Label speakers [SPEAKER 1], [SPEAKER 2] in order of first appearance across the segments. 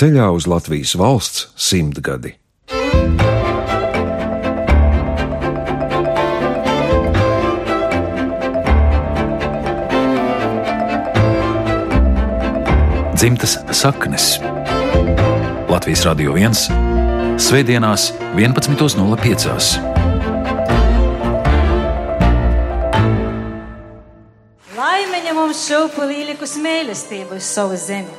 [SPEAKER 1] ceļā uz Latvijas valsts simtgadi.
[SPEAKER 2] Dzimtas saknes Latvijas Radio 1 Svētdienās, 11.05.
[SPEAKER 3] Laimeņa mums šūpu līlikus mīlestību uz savu zemi,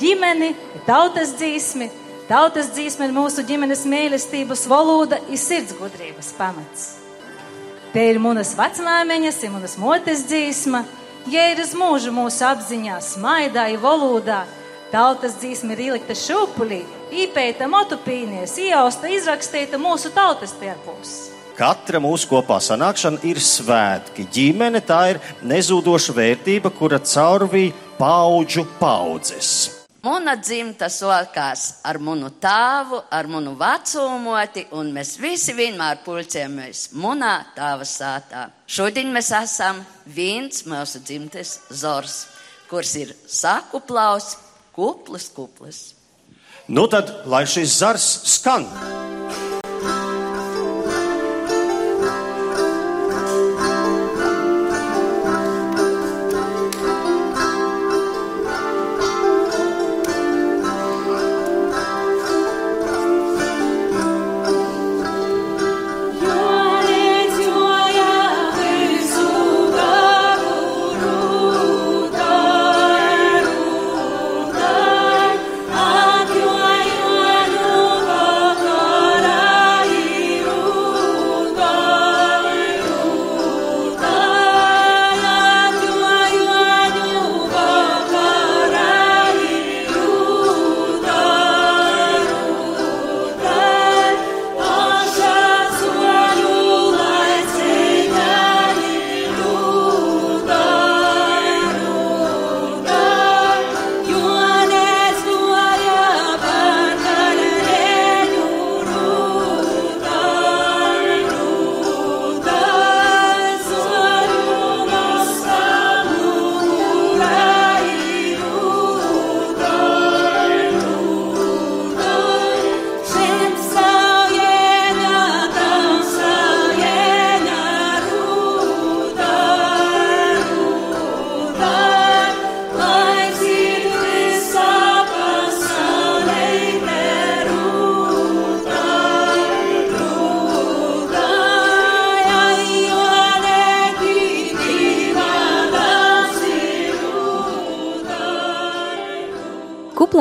[SPEAKER 3] ģimeni, tautas dzīsmi. Tautas dzīsme ir mūsu ģimenes mīlestības valoda, ir sirds gudrības pamats. Te ir manas vecmāmiņas, ir manas motes dzīsma, ja ir uz mūžu mūsu apziņā, smaidā, valodā. Tautas dzīsme ir ielikta šūpulī, īpēta motupīnies, iejausta, izrakstīta mūsu tautas terpos.
[SPEAKER 4] Katra mūsu kopā sanākšana ir svētki. Ģimene tā ir nezūdoša vērtība, kura caurvīja paudžu paudzes.
[SPEAKER 5] Mana dzimta sākās ar manu tēvu, ar manu vecumoti, un mēs visi vienmēr pulcējamies manā tēva sātā. Šodien mēs esam viens mūsu dzimtes zors, kurš ir sakuplaus, kuplis, kuplis.
[SPEAKER 4] Nu tad, lai šis zars skan!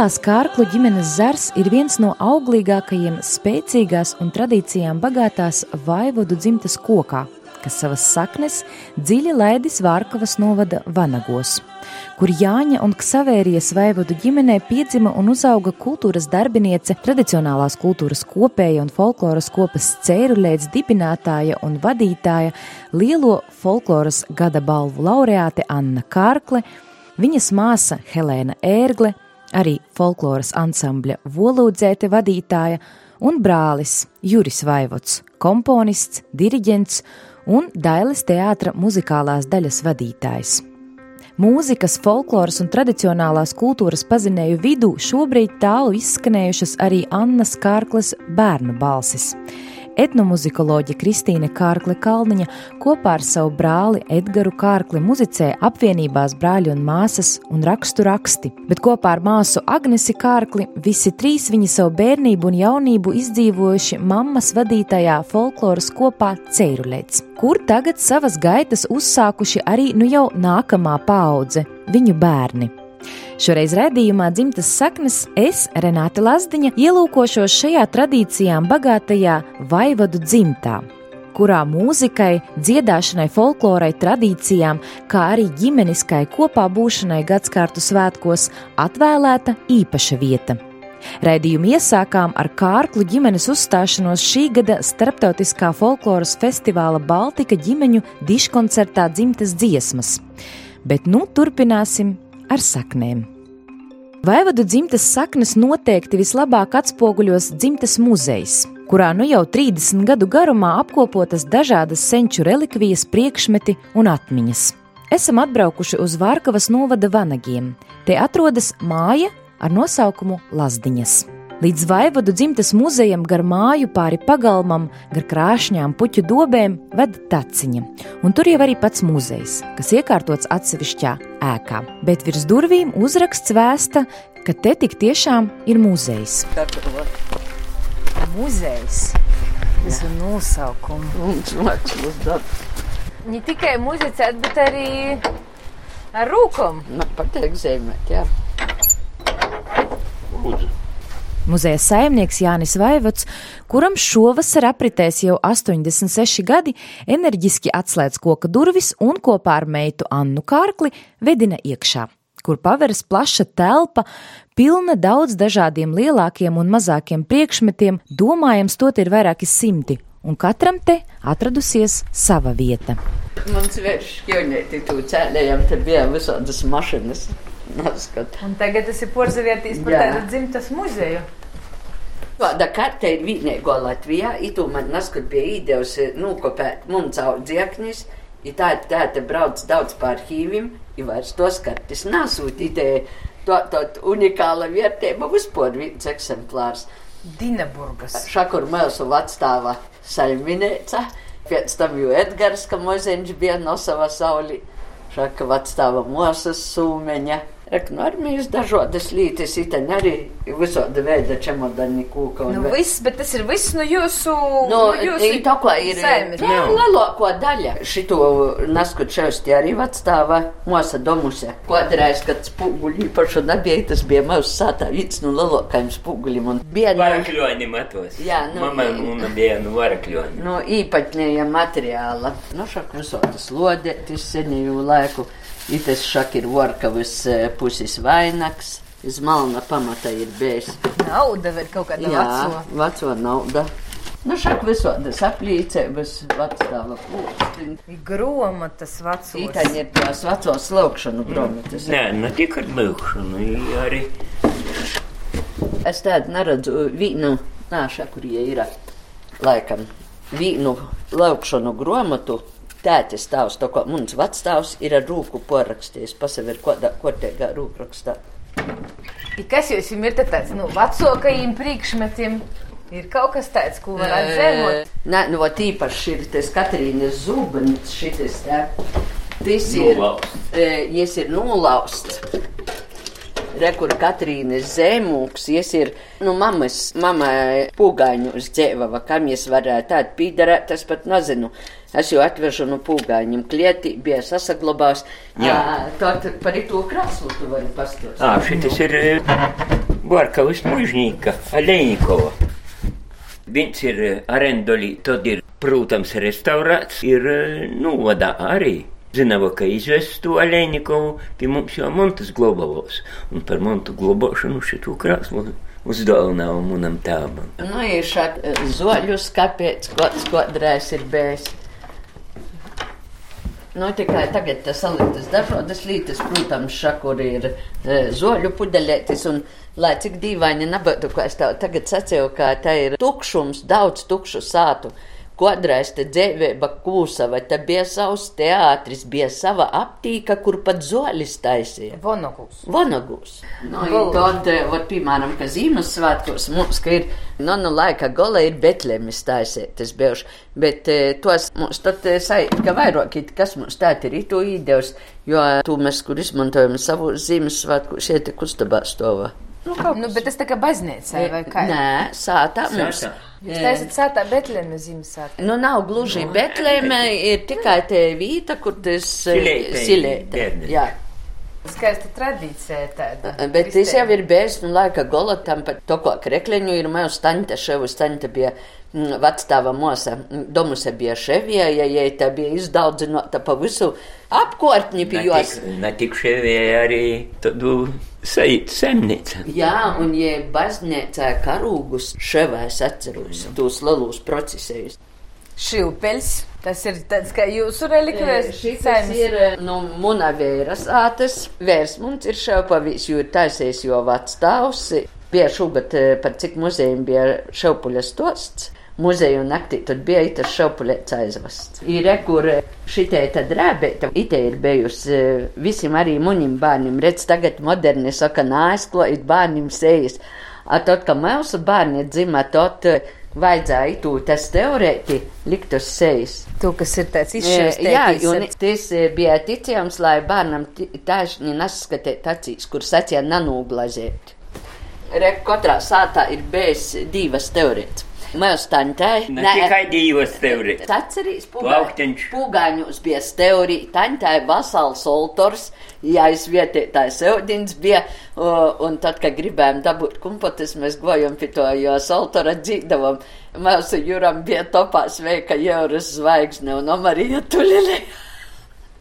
[SPEAKER 6] Kuplās kārklu ģimenes zars ir viens no auglīgākajiem, spēcīgās un tradīcijām bagātās vaivodu dzimtas kokā, kas savas saknes dziļi laidis Vārkavas novada Vanagos, kur Jāņa un Ksavērijas vaivodu ģimenē piedzima un uzauga kultūras darbiniece, tradicionālās kultūras kopēja un folkloras kopas cēruļēts dibinātāja un vadītāja, lielo folkloras gada balvu laureāte Anna Kārkle, viņas māsa Helēna Ērgle, arī folkloras ansambļa Volūdzēte vadītāja un brālis Juris Vaivots, komponists, diriģents un Dailes teātra muzikālās daļas vadītājs. Mūzikas, folkloras un tradicionālās kultūras pazinēju vidū šobrīd tālu izskanējušas arī Annas Kārkles bērnu balsis etnomuzikoloģe Kristīne Kārkle Kalniņa kopā ar savu brāli Edgars Kārkli muzicē apvienībās brāļi un māsas un rakstu raksti, bet kopā ar māsu Agnesi Kārkli visi trīs viņi savu bērnību un jaunību izdzīvojuši mammas vadītajā folkloras kopā Ceiruļēts, kur tagad savas gaitas uzsākuši arī nu jau nākamā paudze - viņu bērni. Šoreiz redzījumā dzimtas saknes es, Renāte Lazdiņa, ielūkošos šajā tradīcijām bagātajā vaivadu dzimtā kurā mūzikai, dziedāšanai, folklorai, tradīcijām, kā arī ģimeniskai kopā būšanai gadsimtu svētkos atvēlēta īpaša vieta. Raidījumu iesākām ar Kārklu ģimenes uzstāšanos šī gada starptautiskā folkloras festivāla Baltika ģimeņu diškoncertā dzimtas dziesmas, bet nu turpināsim ar saknēm. Vaivadu dzimtas saknes noteikti vislabāk atspoguļos dzimtas muzejs, kurā nu jau 30 gadu garumā apkopotas dažādas senču relikvijas, priekšmeti un atmiņas. Esam atbraukuši uz Vārkavas novada vanagiem. Te atrodas māja ar nosaukumu Lazdiņas. Līdz Vaivodu dzimtas muzejam gar māju pāri pagalmam, gar krāšņām puķu dobēm ved taciņa, un tur jau arī pats muzejs, kas iekārtots atsevišķā ēkā. Bet virs durvīm uzraksts vēsta, ka te tik tiešām ir muzejs.
[SPEAKER 7] Muzejs. Tas ir nosaukums. Ne tikai muzicēt, bet arī ar rūkām.
[SPEAKER 5] Man patīk zīmēt, jā.
[SPEAKER 6] Muzeja saimnieks Jānis Vaivots, kuram šovasar apritēs jau 86 gadi, enerģiski atslēdz koka durvis un kopā ar meitu Annu Kārkli vedina iekšā, kur paveras plaša telpa, pilna daudz dažādiem lielākiem un mazākiem priekšmetiem, domājams, tot ir vairāki simti, un katram te atradusies sava vieta.
[SPEAKER 5] Mums vērš šķionēti tu cēlējam, te bija visādas mašinas. Naskat.
[SPEAKER 7] Un tagad tas ir porzavieties par tādu dzimtas muzeju.
[SPEAKER 5] Tāda karte ir vienīgo Latvijā, itu man naskat bija īdevusi nūkopēt mums caur dzieknis, i tā tā te brauc daudz pār arhīvim, i vairs tos kartes nasūtīt, to, to unikāla vērtība vispār viens eksemplārs.
[SPEAKER 7] Dinaburgas.
[SPEAKER 5] Šakur mūsu vecstāva saimniece, pēc tam jau Edgars, ka mozeņš bija no sava sauli, šaka vecstāva mūsas sūmeņa. Ek, no armijas dažādas lietas, iten arī visāda veida čemodani kūka.
[SPEAKER 7] Nu,
[SPEAKER 5] ve-
[SPEAKER 7] viss, bet tas ir viss no jūsu.
[SPEAKER 5] No,
[SPEAKER 7] jūsu
[SPEAKER 5] ir tā, ko ir. Jā, lielāko daļa. Šito naskot šausti arī vecstāva mūsa domuse. Kodreiz, kad spūguļi pašu nebija, tas bija mūsu sātā viens no lielākajiem spūguļiem. Un bija no,
[SPEAKER 8] Varakļoņi matos.
[SPEAKER 5] Jā, nu,
[SPEAKER 8] Mama un bija no varakļoņa.
[SPEAKER 5] no īpatnējā materiāla. Nu, šak visādas lodētis senīju laiku. Ites šak ir vorkavas eh, puses vainags. Iz malna pamata ir bijis.
[SPEAKER 7] Nauda vai kaut kāda
[SPEAKER 5] Jā,
[SPEAKER 7] veco.
[SPEAKER 5] veco nauda. Nu, šak visādas aplīcības, vecstāva pūsti.
[SPEAKER 7] Ir Groma tas vecos.
[SPEAKER 5] Ītaņi ir tās vecos laukšanu grāmatas.
[SPEAKER 8] Nē, ne tikai ar lūkšanu, arī
[SPEAKER 5] Es tādu neredzu vīnu, nāša, kur ie ir laikam vīnu laukšanu grāmatu. Tētis tavs, to ko mums vecstāvs ir ar rūku porakstījis, pasaver kodā kortēgā rūkrakstā.
[SPEAKER 7] I Kas jūs ir tāds, nu, vecākajiem priekšmetiem? Ir kaut kas tāds, ko var atzēmot.
[SPEAKER 5] Nē, nu, vat īpaši ir tas Katrīnas zubens šitas tā. Tas ir, e, jas ir nolausts. Rekur Katrīnas zemūks, jas ir, nu, mamas, mamma pūgāņu uz dzēvava, kam jas varētu tādu pīdarēt, tas pat nezinu. Es jau atvežu no pūgāņiem klieti, bija sasaglabās.
[SPEAKER 8] Jā.
[SPEAKER 5] Tad par to krāslu tu vari pastāstīt.
[SPEAKER 8] Ā, šitas ir Barkavas mužņīka, Alēnikova. Viens ir eh, arendolī, tad ir, protams, restaurāts, ir eh, novadā arī. Zinām, ka izvest to Alēnikovu pie mums jau montas globālos. Un par montu globāšanu šito krāslu uzdāvināju manam tēvam.
[SPEAKER 5] Nu, ir šādi zoļus, kāpēc kāds kodrēs ir bijis. Nu, tikai tagad tas saliktas dažādas lietas, protams, šakur ir e, zoļu pudelētis, un lai cik dīvaini nebūtu, ko es tev tagad sacīju, ka tā ir tukšums, daudz tukšu sātu. Kodreiz te dzīvība kūsa, vai te bija savs teātris, bija sava aptīka, kur pat zoļis taisīja.
[SPEAKER 7] Vonogus.
[SPEAKER 5] Vanagūs. Nu, no, tad, eh, vat, piemēram, ka Ziemassvētkos mums, ka ir, nu, nu, laika gola ir Betlēmis taisētas bijuši, bet eh, tos mums tad eh, sajūt, ka vairāk it, kas mums tēt ir itu īdeus, jo tu mēs, kur izmantojam savu Ziemassvētku, šeit ir kustabā stovā. Nu,
[SPEAKER 7] Nu, bet tas tā kā baznīcā vai kā?
[SPEAKER 5] Nē, sātā mums.
[SPEAKER 8] Sātā.
[SPEAKER 7] Jūs taisat sātā Betlēma Ziemassvētku.
[SPEAKER 5] Nu, nav gluži Betlēmē, ir tikai te vīta, kur tas
[SPEAKER 8] Silēte,
[SPEAKER 5] silēte.
[SPEAKER 7] Skaista tradīcija tāda.
[SPEAKER 5] Bet tas jau ir bijis nu, laika golotam, pat to, ko krekliņu ir mūsu staņta, ševu staņta bija mm, vecstāva mosa, mm, domuse bija ševie, ja jai tā bija izdaudzināta pa visu apkārtni pie jos.
[SPEAKER 8] Ne tik ševēja arī tādu sajūt semnīca.
[SPEAKER 5] Jā, un ja baznīcā karūgus ševā es atceros tos lielus procesējus.
[SPEAKER 7] Šilpeļs. Tas ir tāds kā jūsu relikvijas.
[SPEAKER 5] Šis ir no muna vēras ātas. Vērs mums ir šaupavīs, jo taisījis jo vecstāvs. Bija šogad par cik muzejiem bija šaupuļa stosts. muzeju naktī, tad bija tas šaupulēts aizvests. Ir rekur šitai tad rābēta, ite ir bijusi visiem arī muņim bērniem, redz tagad moderni saka, nāizklājīt bērniem sejas. A tad, ka mūsu bērni dzima, tad eh, vajadzēja itū tas teorēti likt uz sejas.
[SPEAKER 7] Tu, kas ir tāds
[SPEAKER 5] Jā,
[SPEAKER 7] izšķirts.
[SPEAKER 5] un tas bija ticams, lai bērnam taisni nesaskatīt acīs, kur sacīja nanūglazēt. Re, katrā sātā ir bijis divas teorētas. Mēs tantai.
[SPEAKER 8] Ne tikai divas teorijas.
[SPEAKER 5] Atcerīs,
[SPEAKER 8] Plauktiņš.
[SPEAKER 5] pūgāņos bija teorija, tantai vasals oltors, jāizvietētājs eudins bija, un tad, kad gribējām dabūt kumpotis, mēs gojam pie to, jo soltora dzīdavam. Mūsu jūram bija topā sveika jūras zvaigzne un Omarija Tulili.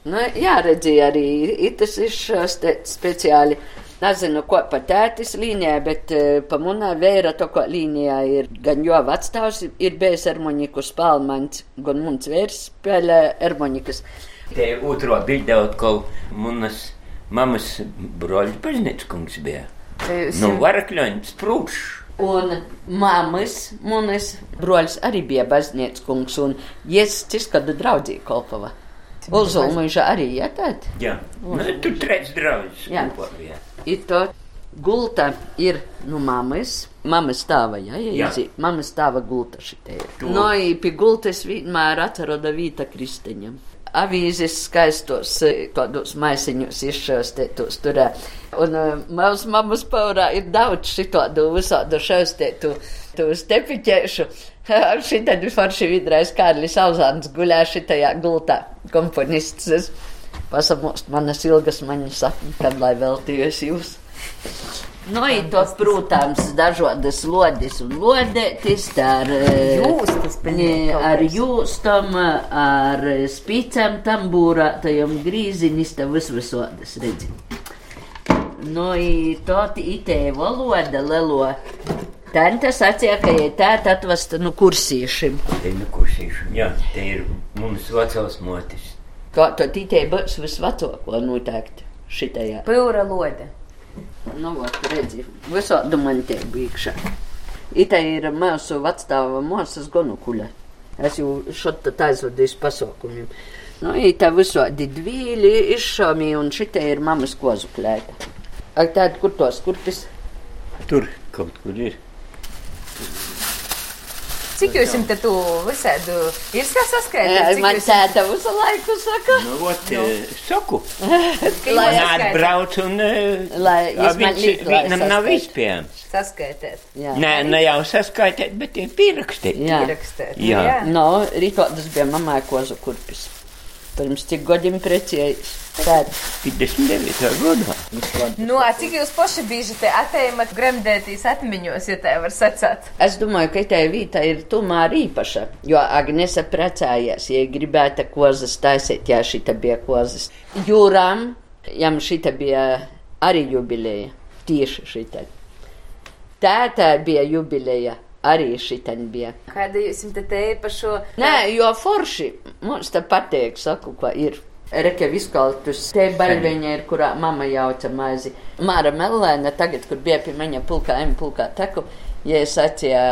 [SPEAKER 5] Nu, jā, redzēja arī izšos te speciāli. Nezinu, ko pa tētis līnijā, bet uh, pa munā vēra to, ko līnijā ir gan jo vecstāvs ir bijis harmoniku spēlmans, gan mums vērs spēlē harmonikas.
[SPEAKER 8] Te otro bilde atkal manas mammas broļa paznīckungs bija. Nu, varakļoņs prūšs.
[SPEAKER 5] Un mammas, manas broļs arī bija baznīckungs, un es ciskadu draudzī kolpava. Ulzulmuža arī ietēt.
[SPEAKER 8] Jā, nu, tu trēc draudzes.
[SPEAKER 5] Jā.
[SPEAKER 8] kopā bija.
[SPEAKER 5] Ir to gulta ir, nu, mammas, mammas stāva, jā, jā,
[SPEAKER 8] Jā.
[SPEAKER 5] jā. mammas stāva gulta.
[SPEAKER 8] To.
[SPEAKER 5] No, i pie gultas vienmēr atroda vīta kristeņam. Avīzes skaistos, kādos maisiņos izšaustētos turē. Un uh, mūsu mammas paurā ir daudz šitādu visādu šaustētu, tu stepiķēšu. Šitā forši vidrais Kārlis Auzāns guļā šitajā gultā, komponists. Es Pasamost manas ilgas maņas sapņi, kad lai veltījos jūs. Nu, ir to, protams, dažādas lodes un lodētis, ar, eh,
[SPEAKER 7] Jūstas,
[SPEAKER 5] ar jūstam, ar spīcām tambūrātajam grīzinis, tā vis visodas, redzi. Nu, i to itē valoda lelo. Tante sacīja, ka ja tēta atvesta nu kursīšim.
[SPEAKER 8] Te nu kursīšu. Jā, te ir mums vecās motis.
[SPEAKER 5] Kā to itē būs visvecāko noteikti šitajā.
[SPEAKER 7] Pūra lode.
[SPEAKER 5] Nu, vot, redzi, visādi man te bīkšā. Ita ir mūsu vecstāva mūsas gonukuļa. Es jau šot aizvadīju pasaukumiem. Nu, ita visādi dvīļi izšāmi un šita ir mammas kozu klēta. Ak, tāda, kur tos kurpis?
[SPEAKER 8] Tur kaut kur ir.
[SPEAKER 7] Cik jūs te tu visādu ir kā saskaitīt?
[SPEAKER 5] Man tēta visu laiku saka.
[SPEAKER 8] Nu, ot, no. saku.
[SPEAKER 5] Lai
[SPEAKER 8] atbrauc un eh,
[SPEAKER 5] Lai
[SPEAKER 8] viņam nav
[SPEAKER 5] saskait.
[SPEAKER 8] izpējams.
[SPEAKER 7] Saskaitēt,
[SPEAKER 5] Jā.
[SPEAKER 8] Nē, ne jau saskaitīt, bet ir pierakstīt.
[SPEAKER 5] Jā.
[SPEAKER 7] ierakstēt.
[SPEAKER 8] Jā.
[SPEAKER 5] No, rīkotas bija mamai kozu kurpis. Pirms cik gadiem precējis. Tāda.
[SPEAKER 8] 59. gadā.
[SPEAKER 7] Nu, a cik jūs paši te atēmat gremdētīs atmiņos, ja tā var sacāt?
[SPEAKER 5] Es domāju, ka tā vieta ir tomēr īpaša. Jo Agnese precējās, ja gribēta kozas taisīt, ja šī bija kozas. Jūram, jam šī bija arī jubileja. Tieši šī. Tētā bija jubileja, arī šī bija.
[SPEAKER 7] Kāda jūs jums te te par šo?
[SPEAKER 5] Nē, jo forši mums te patīk, saku, ka ir. Reke viskaltus, te baļveņa ir, kurā mama jauca maizi. Māra Mellēna tagad, kur bija pie maņa pulkā, M pulkā teku, ja es sacīja,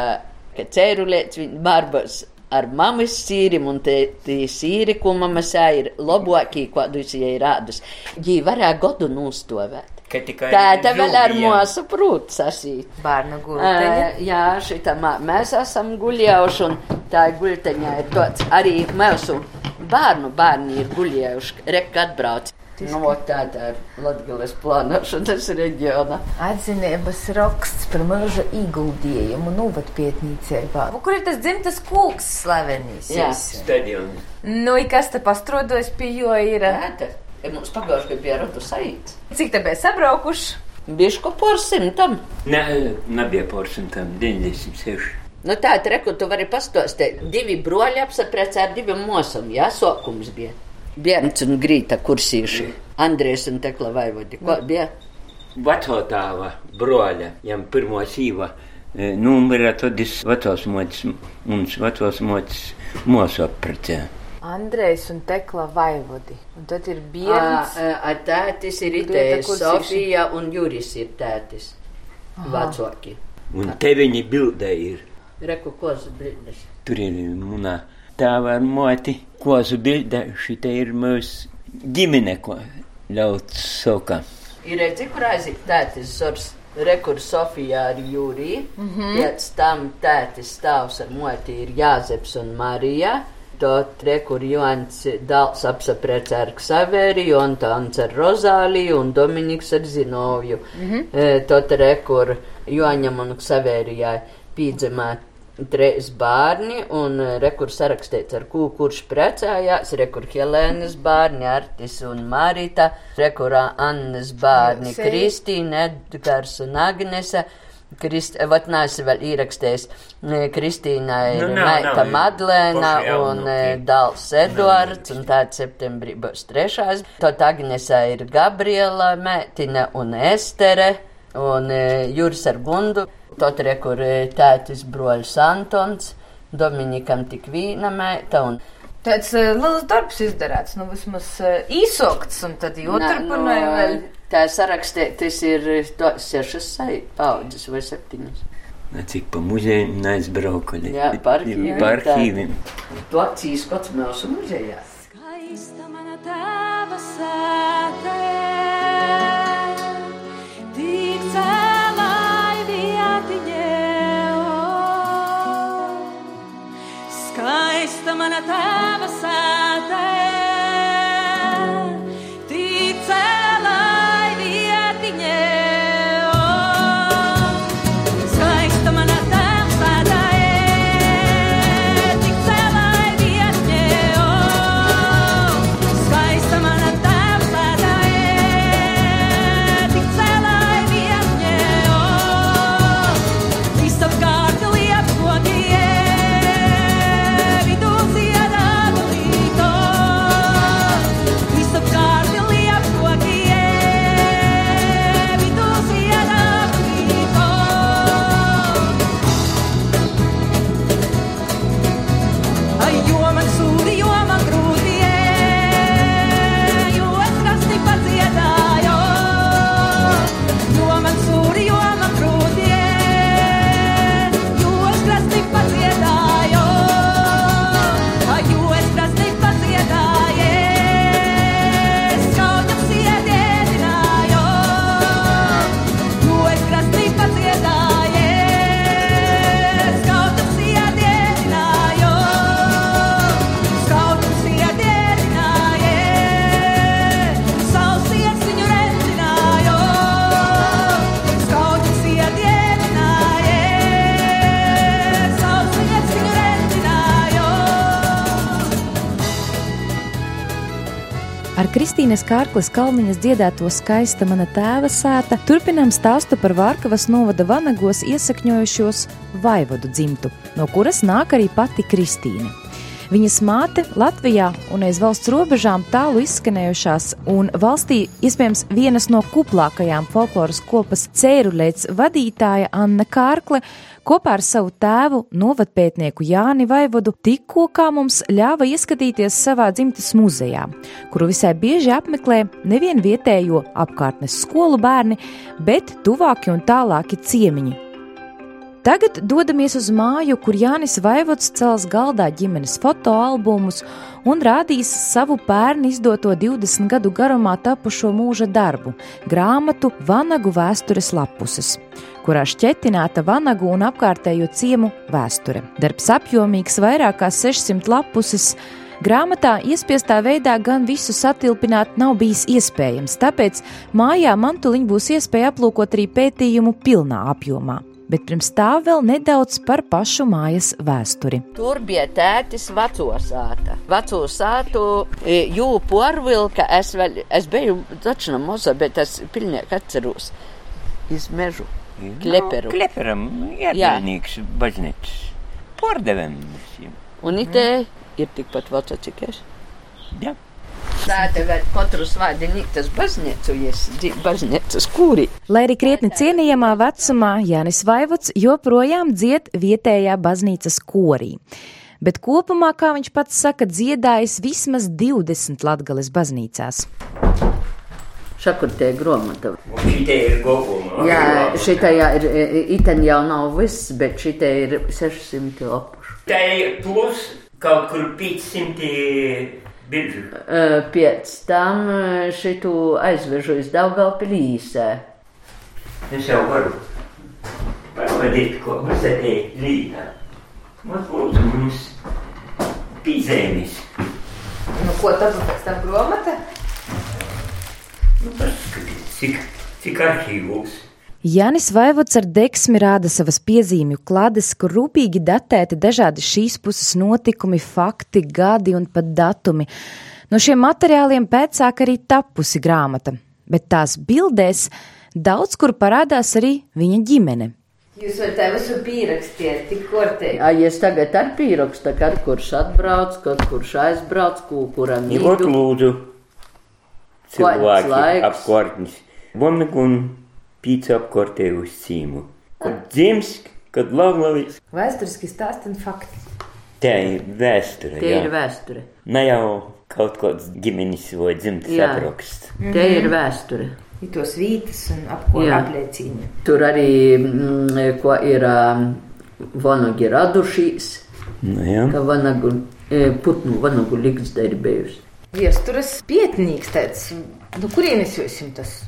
[SPEAKER 5] ka cērulēts viņa barbas ar mammas sīrim, un tie sīri, ko mamma sā, ir labākī, kādus jai rādus. Jī varēja godu nūstovēt. Tēta vēl ar mūsu prūtu sasīt.
[SPEAKER 7] Bērnu gulteņa.
[SPEAKER 5] Ā, Jā, šitā mā- mēs esam guļējuši, un tā ir guļteņā ir tāds arī mūsu bērnu bērni ir guļējuši, reka atbrauc. Nu, vot tāda ir Latgales plānošanas reģiona.
[SPEAKER 7] Atzinības raksts par mūža ieguldījumu novatpietnīcībā. Kur ir tas dzimtas kūks slavenīs?
[SPEAKER 5] Jā.
[SPEAKER 8] Stadions.
[SPEAKER 7] Nu, i kas te pastrodojas pie jo ir?
[SPEAKER 5] Tēta, ja mums pagājuši, ka bija ratu saīts.
[SPEAKER 7] Cik te bija sabraukuši?
[SPEAKER 5] Bišku por simtam.
[SPEAKER 8] Nē, nebija porcentam 96.
[SPEAKER 5] Nu tā, reku, tu vari pastostēt. Divi broļi apsaprecē ar diviem mosam, jā, sokums bija. Bērns un grīta kursīši. Andrēs un Tekla Vaivodi. Ko bija?
[SPEAKER 8] Vecotāva broļa, jam pirmo sīva e, numurā, tad es vecos mocis, mums vecos mocis mūsu apprecē.
[SPEAKER 7] Andrejs un Tekla Vaivodi. Un tad ir bērns.
[SPEAKER 5] ā, ā, Tētis ir
[SPEAKER 7] kursīši.
[SPEAKER 5] Sofija un Juris ir tētis. Vecāki.
[SPEAKER 8] Un te viņi bildē ir.
[SPEAKER 5] Reku kozu bildes.
[SPEAKER 8] Tur ir munā tēva ar moti, kozu bilde, šita ir mūsu ģimene, ko ļauts soka.
[SPEAKER 5] Ir redzi, kur aiziet tētis Zors. Rekur Sofija ar Jūriju. Mm -hmm. Pēc tam tētis stāvs ar moti ir Jāzeps un Marija. Tot rekur Joants Dāls apsaprēc ar Ksaveriju, Antons ar Rozāliju un Dominiks ar Zinovju. Mm -hmm. Tot rekur Joaņam un Ksaverijai pīdzimā trīs bērni, un rekur sarakstīts ar kū, kurš precējās, rekur Helēnas bērni, Artis un Marita, rekur Annas bērni, Kristīna, Edgars un Agnese. Krist, vat neesi vēl ierakstījis. Kristīnai ir
[SPEAKER 8] Nu, nav,
[SPEAKER 5] meita
[SPEAKER 8] nav,
[SPEAKER 5] Madlēna un
[SPEAKER 8] nu,
[SPEAKER 5] eh, Dāls Eduards, un tāda septembrī būs trešais. Tad Agnesā ir Gabriela Mētina un Estere, un eh, Juris ar Gundu. Tad re, kur eh, tētis broļs Antons, Dominikam tik vīna meita, un
[SPEAKER 7] Tāds uh, liels darbs izdarīts, nu vismaz uh, īsokts, un tad joturpināja vēl.
[SPEAKER 5] Tā sarakstītis ir eh, to sešas paudzes vai septiņas.
[SPEAKER 8] Cik pa muzeju neaizbraukuļi.
[SPEAKER 5] Jā, pa arhīviem. To acīs kods mūsu muzejā.
[SPEAKER 4] Skaista mana tēva sētē, tik o. Skaista mana tēva sētē,
[SPEAKER 6] Kristīnas Kārklis Kalniņas dziedāto skaista mana tēva sēta turpinām stāstu par Vārkavas novada vanagos iesakņojušos vaivodu dzimtu, no kuras nāk arī pati Kristīna. Viņas māte Latvijā un aiz valsts robežām tālu izskanējušās un valstī iespējams vienas no kuplākajām folkloras kopas cēruļēts vadītāja Anna Kārkle kopā ar savu tēvu, novadpētnieku Jāni Vaivodu, tikko kā mums ļāva ieskatīties savā dzimtes muzejā, kuru visai bieži apmeklē nevien vietējo apkārtnes skolu bērni, bet tuvāki un tālāki ciemiņi. Tagad dodamies uz māju, kur Jānis Vaivots cels galdā ģimenes fotoalbumus un rādīs savu pērnu izdoto 20 gadu garumā tapušo mūža darbu - grāmatu Vanagu vēstures lapuses, kurā šķetināta Vanagu un apkārtējo ciemu vēsture. Darbs apjomīgs, vairāk kā 600 lapuses. Grāmatā iespiestā veidā gan visu satilpināt nav bijis iespējams, tāpēc mājā mantuliņš būs iespēja aplūkot arī pētījumu pilnā apjomā. Bet pirms tā vēl nedaudz par pašu mājas vēsturi.
[SPEAKER 5] Tur bija tētis veco sāta. Veco sātu e, jū porvilka, es vēl, es biju tačna moza, bet es pilnīgi atceros. Iz mežu. Kleperu.
[SPEAKER 8] Kleperam, jādēļnīgs baznīcas. Pordevēm visiem.
[SPEAKER 5] Un itē ir tikpat veca, cik es.
[SPEAKER 8] Jā.
[SPEAKER 5] Sāta vēl katru svādinīt tas baznīcu, jes, baznīcas kūri.
[SPEAKER 6] Lai arī krietni cienījamā vecumā Jānis Vaivots joprojām dzied vietējā baznīcas korī. Bet kopumā, kā viņš pats saka, dziedājis vismaz 20 latgales baznīcās.
[SPEAKER 5] Šakur tie gromata.
[SPEAKER 8] Šitie ir.
[SPEAKER 5] Jā, šitajā ir, iten jau nav viss, bet šitie ir 600 lapuši.
[SPEAKER 8] Tā ir plus kaut kur 500 biržu.
[SPEAKER 5] Pēc tam šitu aizvežu iz Daugalpilīsē.
[SPEAKER 8] Es jau varu parādīt, ko te līdā. Mums būtu mums pīzēmis.
[SPEAKER 7] Nu, ko tad pēc tam gromata?
[SPEAKER 8] Nu, paskatieties, cik, cik arhīvos.
[SPEAKER 6] Jānis Vaivots ar deksmi rāda savas piezīmju klādes, kur rūpīgi datēti dažādi šīs puses notikumi, fakti, gadi un pat datumi. No šiem materiāliem pēcāk arī tapusi grāmata, bet tās bildēs daudz kur parādās arī viņa ģimene.
[SPEAKER 7] Jūs varat tā visu pierakstīt, tik kortīgi.
[SPEAKER 5] Ja es tagad ar pierakstu, kad kurš atbrauc, kad kurš aizbrauc, kuram
[SPEAKER 8] ir. Ja, lūdzu, cilvēki apkārtnis. Vomik apkārtē uz cīmu. Kad dzims, kad lavlavis.
[SPEAKER 7] Vēsturiski stāst un fakti.
[SPEAKER 8] Tā ir vēsture.
[SPEAKER 5] Jā. ir vēsture.
[SPEAKER 8] Ne jau kaut kāds ģimenes vai dzimtas apraksts.
[SPEAKER 5] Mm -hmm. Tie ir vēsture.
[SPEAKER 7] Ir tos vītas un apliecīņa.
[SPEAKER 5] Tur arī, mm, ko ir um, vanagi radušīs.
[SPEAKER 8] Nu, jā.
[SPEAKER 5] Ka vanagu, putnu vanagu liksta ir bijusi.
[SPEAKER 7] Viesturas pietnīgs tāds, nu kurienes jūs tas?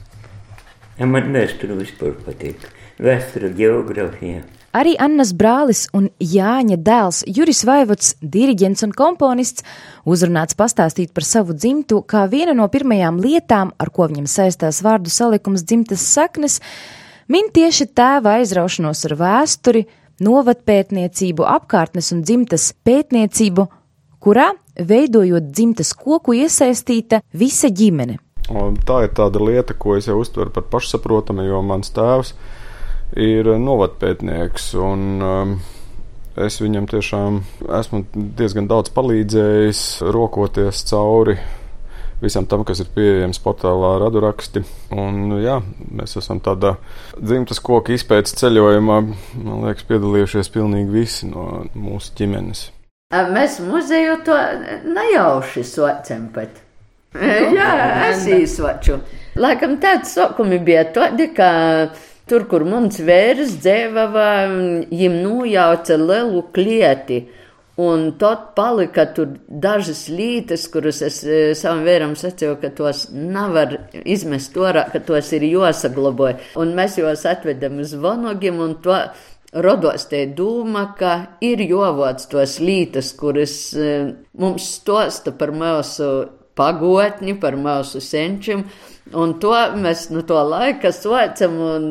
[SPEAKER 8] Ja man vēsture vispār patīk. Vēsture, geogrāfija.
[SPEAKER 6] Arī Annas brālis un Jāņa dēls Juris Vaivots, diriģents un komponists, uzrunāts pastāstīt par savu dzimtu kā viena no pirmajām lietām, ar ko viņam saistās vārdu salikums dzimtas saknes, min tieši tēva aizraušanos ar vēsturi, novatpētniecību, apkārtnes un dzimtas pētniecību, kurā, veidojot dzimtas koku, iesaistīta visa ģimene.
[SPEAKER 9] Un tā ir tāda lieta, ko es jau uztveru par pašsaprotamu, jo mans tēvs ir novatpētnieks. Un, um, es viņam tiešām esmu diezgan daudz palīdzējis, rokoties cauri visam tam, kas ir pieejams portālā Raduraksti. Un, jā, mēs esam tādā dzimtas koku izpētes ceļojumā, man liekas, piedalījušies pilnīgi visi no mūsu ģimenes.
[SPEAKER 5] Mēs muzeju to nejauši sociem pat. Jā, es īsvaču. Laikam tāds sokumi bija tādi, ka tur, kur mums vērs dzēvava, jim nojauca lielu klieti. Un tad palika tur dažas lītes, kuras es savam vēram sacīju, ka tos nevar izmest orā, ka tos ir jāsaglaboja. Un mēs jūs atvedam uz vanogiem un to Rodos te doma, ka ir jovots tos lītas, kuras mums stosta par mūsu pagotni, par mūsu senčiem. Un to mēs no to laika saucam, un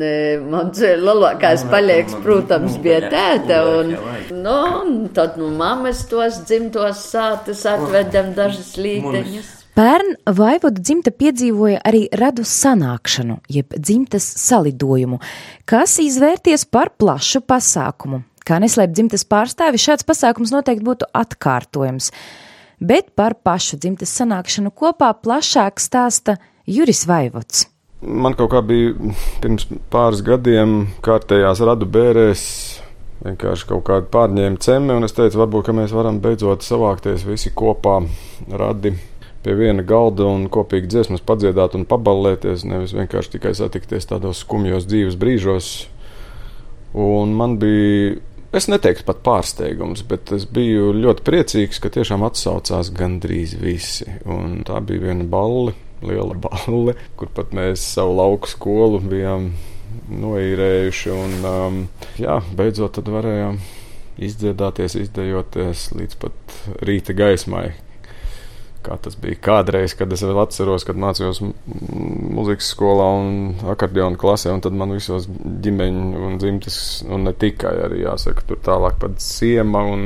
[SPEAKER 5] mans lielākais palieks, protams, bija tēta. Un, nu, un tad no mammas tos dzimtos sātas atvedam dažas līteņas.
[SPEAKER 6] Pērn vaivodu dzimta piedzīvoja arī radu sanākšanu, jeb dzimtas salidojumu, kas izvērties par plašu pasākumu. Kā neslēp dzimtas pārstāvi, šāds pasākums noteikti būtu atkārtojams, bet par pašu dzimtas sanākšanu kopā plašāk stāsta Juris Vaivots.
[SPEAKER 9] Man kaut kā bija pirms pāris gadiem kārtējās radu bērēs vienkārši kaut kāda pārņēma cemi, un es teicu, varbūt mēs varam beidzot savākties visi kopā, radi pie viena galda un kopīgi dziesmas padziedāt un paballēties, nevis vienkārši tikai satikties tādos skumjos dzīves brīžos. Un man bija, es neteiktu pat pārsteigums, bet es biju ļoti priecīgs, ka tiešām atsaucās gandrīz visi. Un tā bija viena balle, liela balle, kur pat mēs savu lauku skolu bijām noīrējuši. Un, um, jā, beidzot tad varējām izdziedāties, izdejoties līdz pat rīta gaismai kā tas bija kādreiz, kad es vēl atceros, kad mācījos muzikas skolā un akordeona klasē, un tad man visos ģimeņu un dzimtes, un ne tikai arī jāsaka, tur tālāk pat ciema un,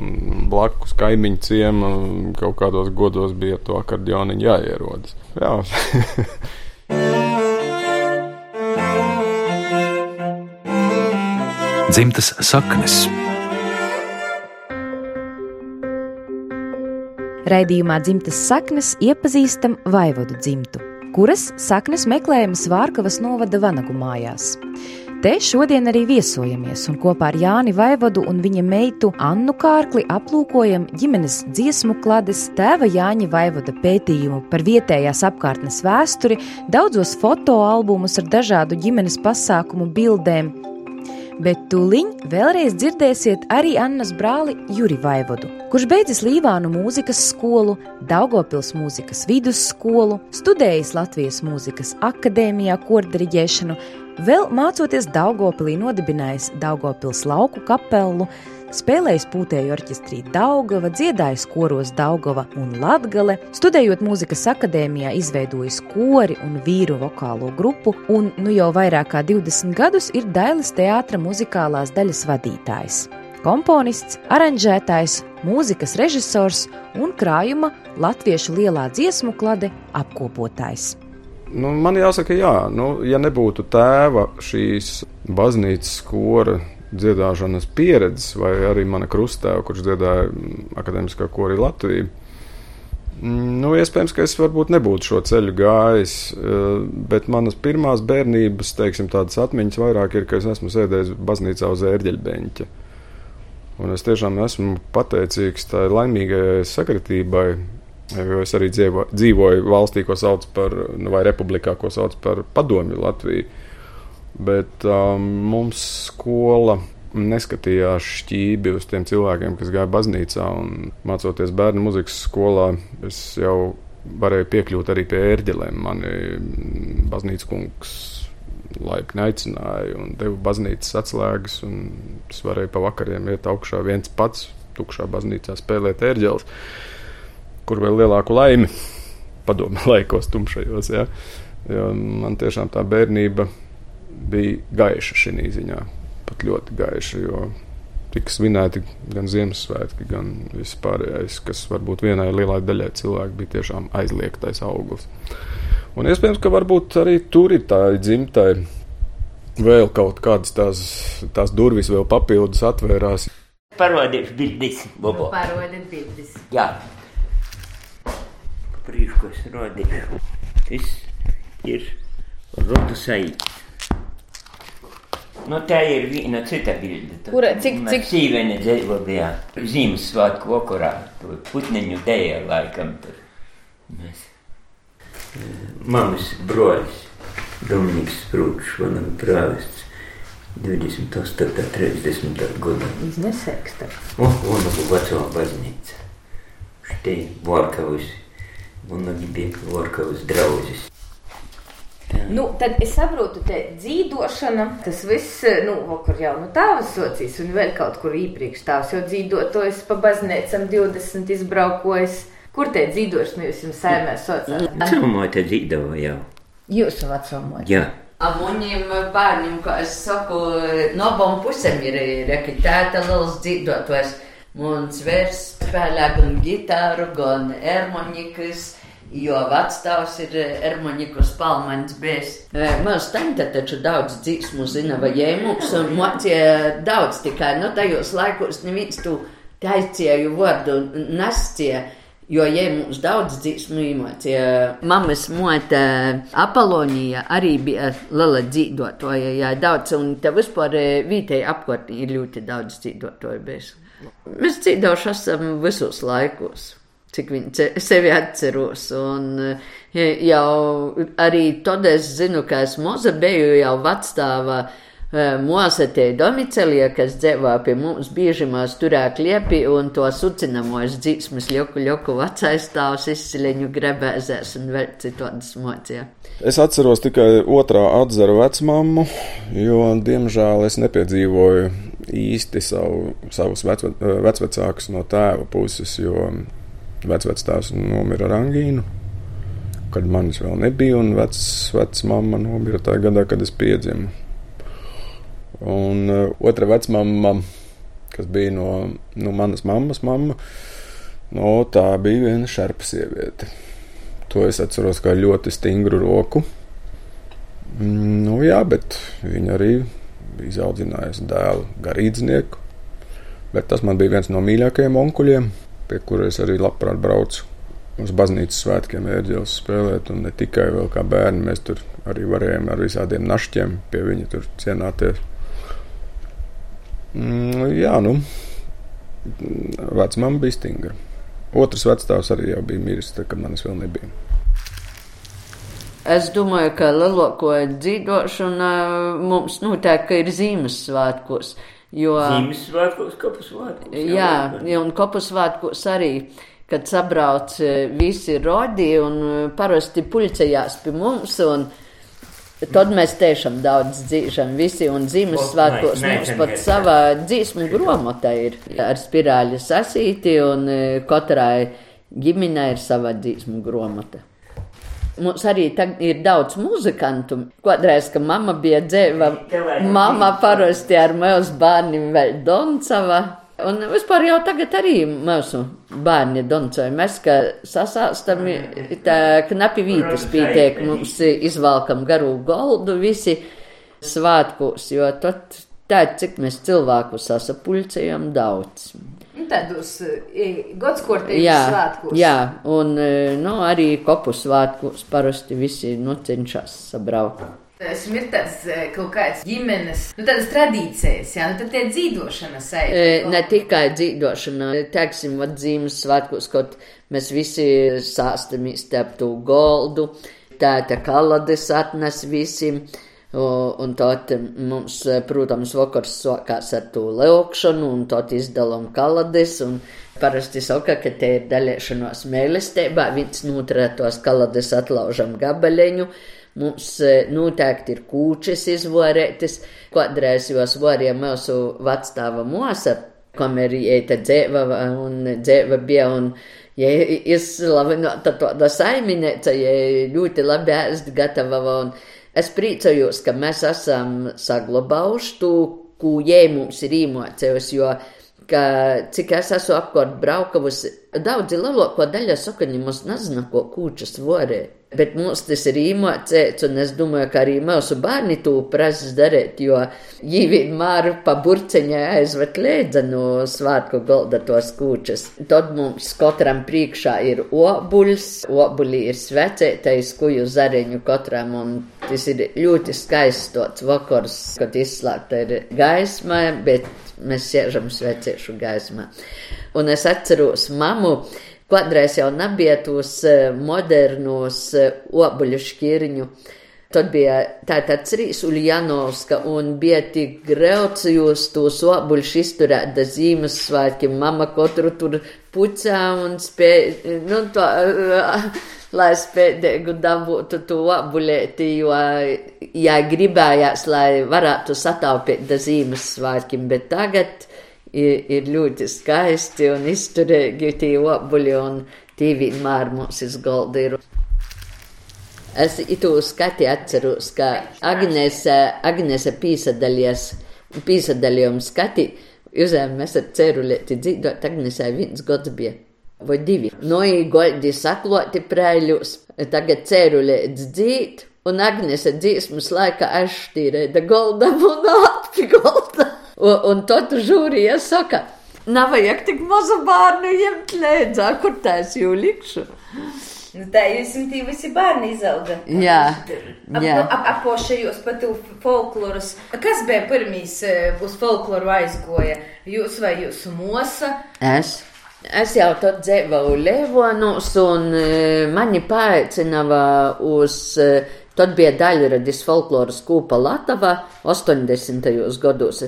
[SPEAKER 9] un blakus kaimiņu ciema, kaut kādos godos bija to akordeoniņu jāierodas. Jā.
[SPEAKER 2] Dzimtas saknes.
[SPEAKER 6] Raidījumā dzimtas saknes iepazīstam Vaivodu dzimtu, kuras saknes meklējamas Vārkavas novada Vanagu mājās. Te šodien arī viesojamies un kopā ar Jāni Vaivodu un viņa meitu Annu Kārkli aplūkojam ģimenes dziesmu klades tēva Jāņa Vaivoda pētījumu par vietējās apkārtnes vēsturi, daudzos fotoalbumus ar dažādu ģimenes pasākumu bildēm, bet tūliņ vēlreiz dzirdēsiet arī Annas brāli Juri Vaivodu, kurš beidzis Līvānu mūzikas skolu, Daugopils mūzikas vidusskolu, studējis Latvijas mūzikas akadēmijā kordiriģēšanu, vēl mācoties Daugopilī nodibinājis Daugopils lauku kapelu, spēlējis pūtēju orķestrī Daugava, dziedājis koros Daugava un Latgale, studējot mūzikas akadēmijā, izveidojis kori un vīru vokālo grupu, un nu jau vairāk kā 20 gadus ir Dailas teātra muzikālās daļas vadītājs. Komponists, aranžētājs, mūzikas režisors un krājuma latviešu lielā dziesmu klade apkopotājs.
[SPEAKER 9] Nu, man jāsaka, jā, nu, ja nebūtu tēva šīs baznīcas skora dziedāšanas pieredzes, vai arī mana krustēva, kurš dziedāja akadēmiskā korī Latvijā. Nu, iespējams, ka es varbūt nebūtu šo ceļu gājis, eh, bet manas pirmās bērnības, teiksim, tādas atmiņas vairāk ir, ka es esmu sēdējis baznīcā uz ērģeļbeņķa. Un es tiešām esmu pateicīgs tai laimīgajai sakritībai, jo es arī dzīvo, dzīvoju valstī, ko sauc par, nu, vai republikā, ko sauc par padomju Latviju. Bet um, mums skola neskatījās šķīvi uz tiem cilvēkiem, kas gāja baznīcā. Mācoties bērnu muzikas skolā, es jau varēju piekļūt arī pie ērģelēm. Mani baznīcas kungs laipni aicināja un deva baznīcas atslēgas. Es varēju pa vakariem iet augšā viens pats, tukšā baznīcā spēlēt ērģeles, kur vēl lielāku laimi padomju laikos, tumšajos. Ja? Jo man tiešām tā bērnība bija gaiša šī ziņā. Pat ļoti gaiša, jo tika svinēti gan Ziemassvētki, gan viss pārējais, kas varbūt vienai lielai daļai cilvēku bija tiešām aizliegtais augurs. Un iespējams, ka varbūt arī tur ir tā dzimtai vēl kaut kādas tās, tās durvis vēl papildus atvērās.
[SPEAKER 8] Parodiet bildes, Bobo.
[SPEAKER 7] Nu, parodiet bildes.
[SPEAKER 8] Jā. Priekškos rodīšu. Tas ir rotu saīts. Nu, tā ir viena nu, cita bilde.
[SPEAKER 7] Kur, cik nu, cik...
[SPEAKER 8] sīveni dzīvo bija Ziemassvētku okurā, tur putniņu dēja laikam tur. Mēs. Mamas broļs, Dominiks Sprūčs, manam prāvests, 28. 30. gada.
[SPEAKER 7] Iznesēks tā.
[SPEAKER 8] O, un abu veco baznīca. Šitie Vorkavus, un viņi bija Vorkavus drauzis.
[SPEAKER 7] Nu, tad es saprotu, ka dzīvošana, tas viss, nu, vakar jau no tāvas socijas, un vēl kaut kur iepriekš tās jau dzīvotojas pa baznīcam 20 izbraukojis. Kur te dzīvošana jūs jums saimē sociālā?
[SPEAKER 8] Vecumā te dzīvoja jau.
[SPEAKER 7] Jūsu vecumā?
[SPEAKER 8] Jā.
[SPEAKER 5] Amuņiem bērniem, kā es saku, no abām pusēm ir rekitēta liels dzīvotojs. Mums vērs spēlē gan ģitāru, gan ermonikas. Jo vecstāvs ir Ermaņikus Palmanis bijis. Mēs tante taču daudz dzīsmu zina, vai jēmums, un mocīja daudz tikai, nu, tajos laikos neviens tu taicēju vārdu nescie. Jo, ja mums daudz dzīsmu iemācīja, mammas mote Apolonija arī bija liela dzīvotoja, jā, daudz, un te vispār vietēji apkārtnī ir ļoti daudz dzīvotoju bijis. Mēs dzīvojuši esam visos laikos cik viņi sevi atceros. Un jau arī tad es zinu, ka es moza biju jau vecstāva mūsatē domicelija, kas dzēvā pie mums bieži mēs turē kliepi un to sucinamos dzīsmas ļoku ļoku vecais tās izsileņu grebēzēs un vēl citādas mocījā.
[SPEAKER 9] Es atceros tikai otrā atzara vecmammu, jo, diemžēl, es nepiedzīvoju īsti savu, savus vec, vecvecākus no tēva puses, jo vecvectēvs nomira ar angīnu, kad manis vēl nebija, un vecmāma nomira tajā gadā, kad es piedzimu. Un uh, otra vecmāma, kas bija no, no manas mammas, mamma, no, tā bija viena šarpa sieviete. To es atceros kā ļoti stingru roku. Nu, jā, bet viņa arī bija izaudzinājusi dēlu garīdznieku. Bet tas man bija viens no mīļākajiem onkuļiem pie kuras arī labprāt braucu uz baznīcas svētkiem ērģeles spēlēt, un ne tikai vēl kā bērni, mēs tur arī varējām ar visādiem našķiem pie viņa tur cienāties. Mm, jā, nu, vecmama bija stingra. Otrs vecstāvs arī jau bija miris, tad, kad manis vēl nebija.
[SPEAKER 5] Es domāju, ka lielāko dzīvošana mums noteikti ir Ziemassvētkos. Jo,
[SPEAKER 8] Ziemassvētkos, kopus svētkos.
[SPEAKER 5] Jā, jā, un kopus svētkos arī kad sabrauc e, visi rodi un e, parasti puļcējās pie mums. Tad mēs tiešām daudz dzīvojam, visi un zīmes svētkos. Mums pat sava dzīsmu grāmata ir ar spirāļu sasīti, un e, katrai ģimenei ir sava dzīsmu grāmata. Mums arī ir daudz muzikantu. Kādreiz, kad mamma bija dzēva, mamma parasti ar mūsu bērniem vēl Doncava. Un vispār jau tagad arī mūsu bērni doncoja. Mēs, ka sasāstam, tā knapi vītas pītiek, mums izvalkam garu goldu visi svētkos, jo tad tā, cik mēs cilvēkus sasapulcējam daudz.
[SPEAKER 7] Nu, tādos gadskortējos svētkos.
[SPEAKER 5] Jā, un nu, arī kopu svētkos parasti visi nu, cenšas sabraukt.
[SPEAKER 7] Esmu ir tāds eh, kaut kāds ģimenes, nu, tradīcijas, jā, nu, tad tie dzīvošana saita.
[SPEAKER 5] E, ne tikai dzīvošana, teiksim, vad dzīves svētkos, kaut mēs visi sāstamies tep tu goldu, tēta kalades atnes visiem. Un tad mums, protams, vakars sākās ar to leokšanu, un tad izdalām kalades. Parasti saka, ka te ir daļēšanās mīlestībā, viens noturētos kalades atlaužam gabaleņu. Mums e, noteikti ir kūčes izvorētas, kādreiz jos varēja mūsu vecstāva mosa, kamēr ieita dzēva un dzēva bija un ja izslavinota tāda saiminēca, ja ļoti labi ēst gatava un es priecājos, ka mēs esam saglabājuši to, ko jē mums ir īmocējusi, jo ka cik es esmu apkārt braukavusi, daudzi lielāko daļu saka, ka mums nezina, ko kūčas varēja. Bet mums tas ir īmācēts, un es domāju, ka arī mūsu bērni to prasa darīt, jo viņi vienmēr pa burciņai aizved lēdza no svātku galda tos kūčas. Tad mums katram priekšā ir obuļs, obuļi ir svecētais, kuju zareņu katram, un tas ir ļoti skaists tāds vakars, kad izslēgta ir gaisma, bet mēs sēžam svecēšu gaismā. Un es atceros mamu, Kādreiz jau nebija tos eh, modernos eh, obuļu šķirņu. Tad bija tāds rīs Uljanovska un bija tik grauds jūs tos obuļus izturēt da Zīmessvētkiem. Mama katru tur pucā un spēja, nu, to, lai spēdēgu dabūtu to obuļēti, jo, ja gribējās, lai varētu sataupīt da Zīmessvētkiem, bet tagad ir, ir ļoti skaisti un izturīgi tie obuļi, un tie vienmēr mums izgalda ir. Es itu skati atceros, ka Agnese, Agnese pīsadalījuma skati, uzēm mēs ar cerulēti dzīvot, Agnesē viens gads bija. Vai divi. Noi goldi sakloti prēļus, tagad cerulēts dzīt, un Agnese dzīsmas laika aštīrē, da golda un atpigolda. Un, un tad žūrija saka, nav vajag tik mazu bērnu ņemt lēdzā, kur tās jau likšu.
[SPEAKER 7] Nu, tā jūs esat visi bērni izauga.
[SPEAKER 5] Jā, jā.
[SPEAKER 7] Ap, ap, pat folklorus. Kas bija pirmīs uz folkloru aizgoja? Jūs vai jūsu mosa?
[SPEAKER 5] Es. Es jau tad dzīvoju Levonos, un mani paaicināja uz uh, Tad bija daļradis folkloras kūpa Latavā 80. gados,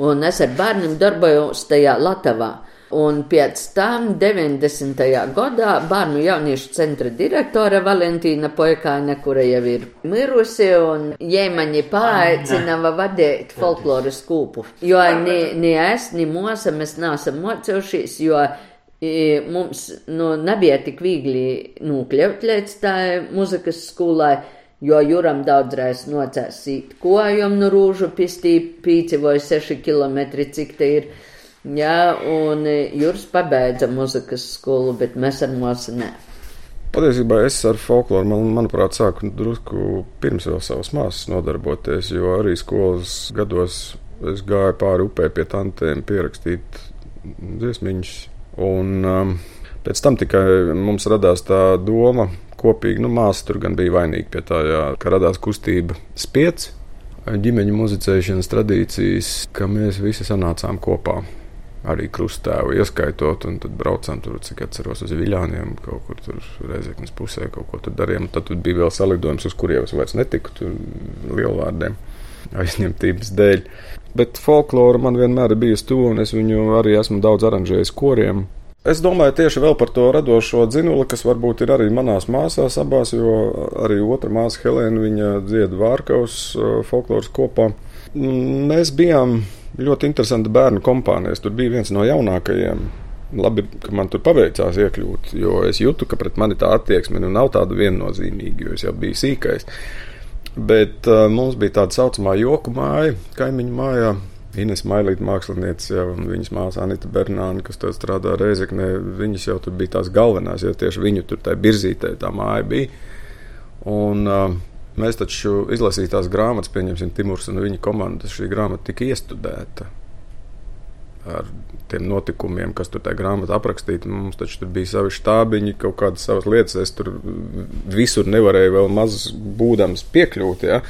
[SPEAKER 5] un es ar bērniem darbojos tajā Latavā. Un pēc tam 90. gadā bērnu jauniešu centra direktore Valentīna Poikāne, kura jau ir mirusi, un ģēmaņi paaicināja vadīt folkloras kūpu. Jo ni, ni es, ni mosa mēs neesam mocījušies, jo mums nu, nebija tik viegli nokļūt līdz tā muzikas skolai jo Juram daudzreiz nocēsīt kojam no rūžu pistī pīci vai seši kilometri, cik te ir. Jā, un e, Juris pabeidza muzikas skolu, bet mēs ar mūsu ne.
[SPEAKER 9] Patiesībā es ar folkloru, man, manuprāt, sāku drusku pirms vēl savas māsas nodarboties, jo arī skolas gados es gāju pāri upē pie tantiem pierakstīt dziesmiņas. Un um, Pēc tam tikai mums radās tā doma, kopīgi, nu, māsa tur gan bija vainīga pie tā, jā, ka radās kustība spiedz, ģimeņa muzicēšanas tradīcijas, ka mēs visi sanācām kopā. Arī krustēvu ieskaitot, un tad braucām tur, cik atceros, uz Viļāniem, kaut kur tur Reizeknas pusē, kaut ko tur darījām. Tad tur bija vēl salidojums, uz kuriem es vairs netiku, tur lielvārdiem aizņemtības dēļ. Bet folklora man vienmēr ir bijusi tuva, un es viņu arī esmu daudz aranžējis koriem. Es domāju tieši par to radošo dzinuli, kas varbūt ir arī manās māsās abās, jo arī otra māsa Helēna, viņa dzied vārkaus folkloras kopā. Mēs bijām ļoti interesanti bērnu kompānijas. Tur bija viens no jaunākajiem. Labi, ka man tur paveicās iekļūt, jo es jūtu, ka pret mani tā attieksme nu nav tāda viennozīmīga, jo es jau biju sīkais. Bet uh, mums bija tāda saucamā joku māja, kaimiņu mājā, Ines Mailīta mākslinieca, jau, un viņas māsa Anita Bernāna, kas tur strādā Reizeknē, viņas jau tur bija tās galvenās, jo tieši viņu tur tajā birzītē tā māja bija. Un, uh, mēs taču izlasītās grāmatas, pieņemsim, Timurs un viņa komandas, šī grāmata tika iestudēta ar tiem notikumiem, kas tur tajā grāmatā aprakstīti. Mums taču tur bija savi štābiņi, kaut kādas savas lietas. Es tur visur nevarēju vēl maz būdams piekļūt, ja?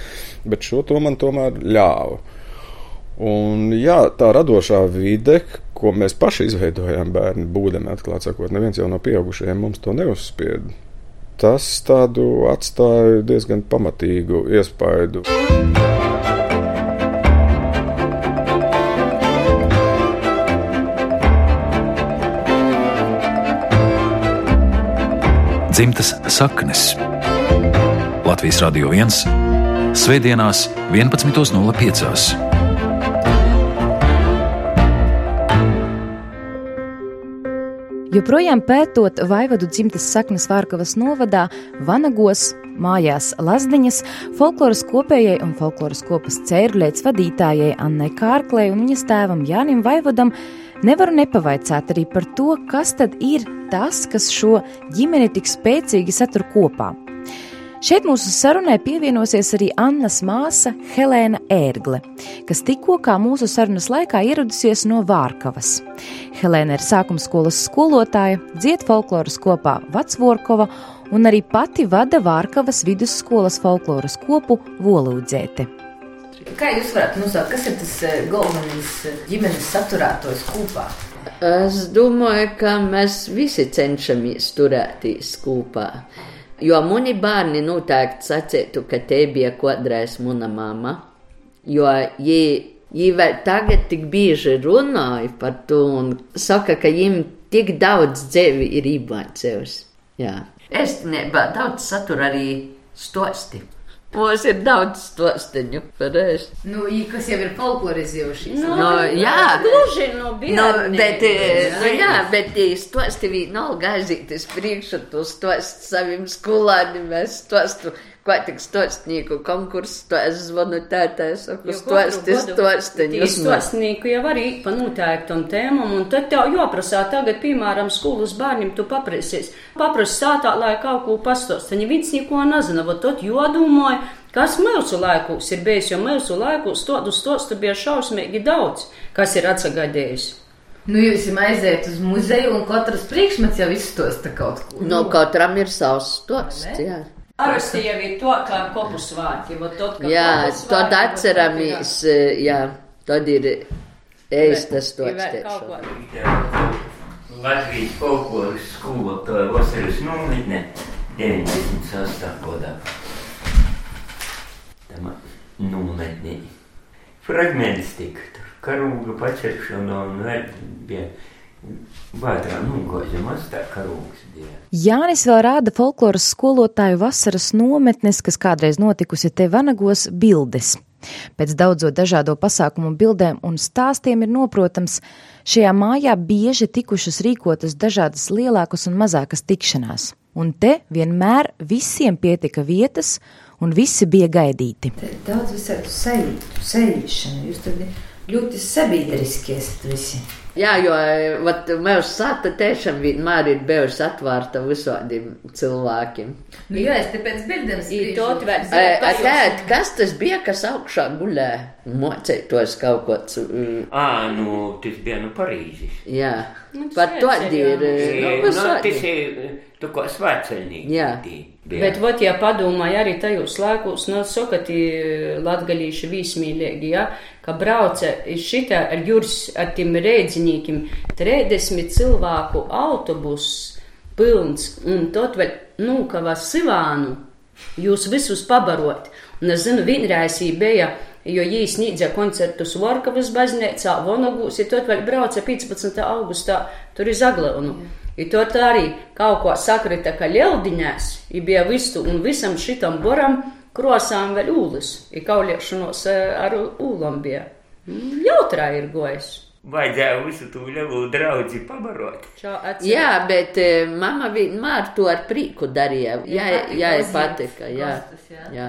[SPEAKER 9] bet šo to man tomēr ļāva. Un, jā, tā radošā vide, ko mēs paši izveidojām, bērni, būdami atklāti sakot, neviens jau no pieaugušajiem mums to neuzspieda. Tas tādu atstāja diezgan pamatīgu iespaidu.
[SPEAKER 2] Dzimtas saknes Latvijas Radio 1 Svētdienās 11.05.
[SPEAKER 6] Joprojām pētot Vaivadu dzimtas saknes Vārkavas novadā, Vanagos, mājās Lazdiņas, folkloras kopējai un folkloras kopas cērlēts vadītājai Annai Kārklē un viņas tēvam Jānim Vaivadam nevaru nepavaicāt arī par to, kas tad ir tas, kas šo ģimeni tik spēcīgi satur kopā. Šeit mūsu sarunai pievienosies arī Annas māsa Helēna Ērgle, kas tikko kā mūsu sarunas laikā ieradusies no Vārkavas. Helēna ir sākuma skolas skolotāja, dzied folkloras kopā Vecvorkova un arī pati vada Vārkavas vidusskolas folkloras kopu Volūdzēte.
[SPEAKER 7] Kā jūs varat nosaukt, kas ir tas eh, galvenais eh, ģimenes saturētājs kopā?
[SPEAKER 5] Es domāju, ka mēs visi cenšamies turēties kopā. Jo mani bērni noteikti sacītu, ka te bija kodrais mana mama. Jo viņi vēl tagad tik bieži runāja par to un saka, ka viņiem tik daudz dzīvi ir iemācījusi. Jā. Es nebā daudz satura arī stosti. Mums ir daudz stosteņu par ēst.
[SPEAKER 7] Nu, kas jau ir folklorizējušies.
[SPEAKER 5] No, no, jā,
[SPEAKER 7] gluži no bērniem.
[SPEAKER 5] No, bet, no, jā, bet stosti vienalga aizīties priekšu, tu stost saviem skolānim, es stostu Kā tik stostnieku konkurss, to es zvanu tētai, saku, stosti, stostiņu.
[SPEAKER 10] Stostnieku jau arī pa noteiktam tēmam, un tad tev jāprasā tagad, piemēram, skolas bērniem tu paprasies. Paprasi sātā, lai kaut ko pastost. Viņi viens neko nezina, bet tad jādomāja, kas mūsu laikos ir bijis, jo mūsu laikos tādu stostu bija šausmīgi daudz, kas ir atsagadējis.
[SPEAKER 7] Nu, jūs jau aiziet uz muzeju, un katrs priekšmets jau izstosta kaut ko.
[SPEAKER 5] No katram ir savs stosts, jā.
[SPEAKER 10] Parasti jau ir to, kā kopu svāti.
[SPEAKER 5] Jā, tad atceramies, jā, tad ir ēstas to atstēšana.
[SPEAKER 8] Latvijas folkloras skolotāja vasaras nometne 98. gadā. Tam nometnē. Fragments tika tur, karūga pačeršana un vēl bija Vētrā nogāja maz tā karūks bija.
[SPEAKER 6] Jānis vēl rāda folkloras skolotāju vasaras nometnes, kas kādreiz notikusi te Vanagos bildes. Pēc daudzo dažādo pasākumu bildēm un stāstiem ir noprotams, šajā mājā bieži tikušas rīkotas dažādas lielākas un mazākas tikšanās. Un te vienmēr visiem pietika vietas, un visi bija gaidīti.
[SPEAKER 7] Daudz visādi seju, sejšana. Jūs tad ļoti sabiedriski esat visi.
[SPEAKER 4] Jā, jo vat, mūsu sata tiešām vienmēr ir bijusi atvērta visādiem cilvēkiem.
[SPEAKER 7] Nu, jā, es te pēc bildēm
[SPEAKER 10] Tot vēl
[SPEAKER 4] a, tēt, kas tas bija, kas augšā gulē? Mocētos kaut mm,
[SPEAKER 8] Ā, nu, tas bija no Parīzes.
[SPEAKER 4] Jā,
[SPEAKER 10] Nu,
[SPEAKER 4] pat to ir.
[SPEAKER 8] E,
[SPEAKER 4] Nu,
[SPEAKER 8] Nu, tas ir tu kā svētceļnieki.
[SPEAKER 4] Jā.
[SPEAKER 10] Bet, vot, ja padomāja arī tajos laikos, nu, sakati, latgalīši vīsmīlīgi, ja, ka brauca šitā ar jūras, ar tiem rēdzinīkiem, 30 cilvēku autobus pilns, un tot vēl, nu, ka var Sivānu, jūs visus pabarot. Un es zinu, vienreiz bija, jo jī sniedza koncertus Vorkavas baznīcā, Vonogūs, ja tot vēl brauca 15. augustā, tur ir Zagleunu. I to tā arī kaut ko sakrita, ka ļaudiņās ir bija visu un visam šitam boram krosām vēl ūlis. Ir kauliešanos eh, ar ūlam bija. Jautrā ir gojis.
[SPEAKER 8] Vajadzēja visu to lielu draudzi pabarot.
[SPEAKER 4] Jā, bet e, mama vienmēr to ar prieku darīja. Jā,
[SPEAKER 7] patika
[SPEAKER 4] jā,
[SPEAKER 7] uzņemt
[SPEAKER 4] patika. Jā,
[SPEAKER 7] kostus, jā.
[SPEAKER 4] jā.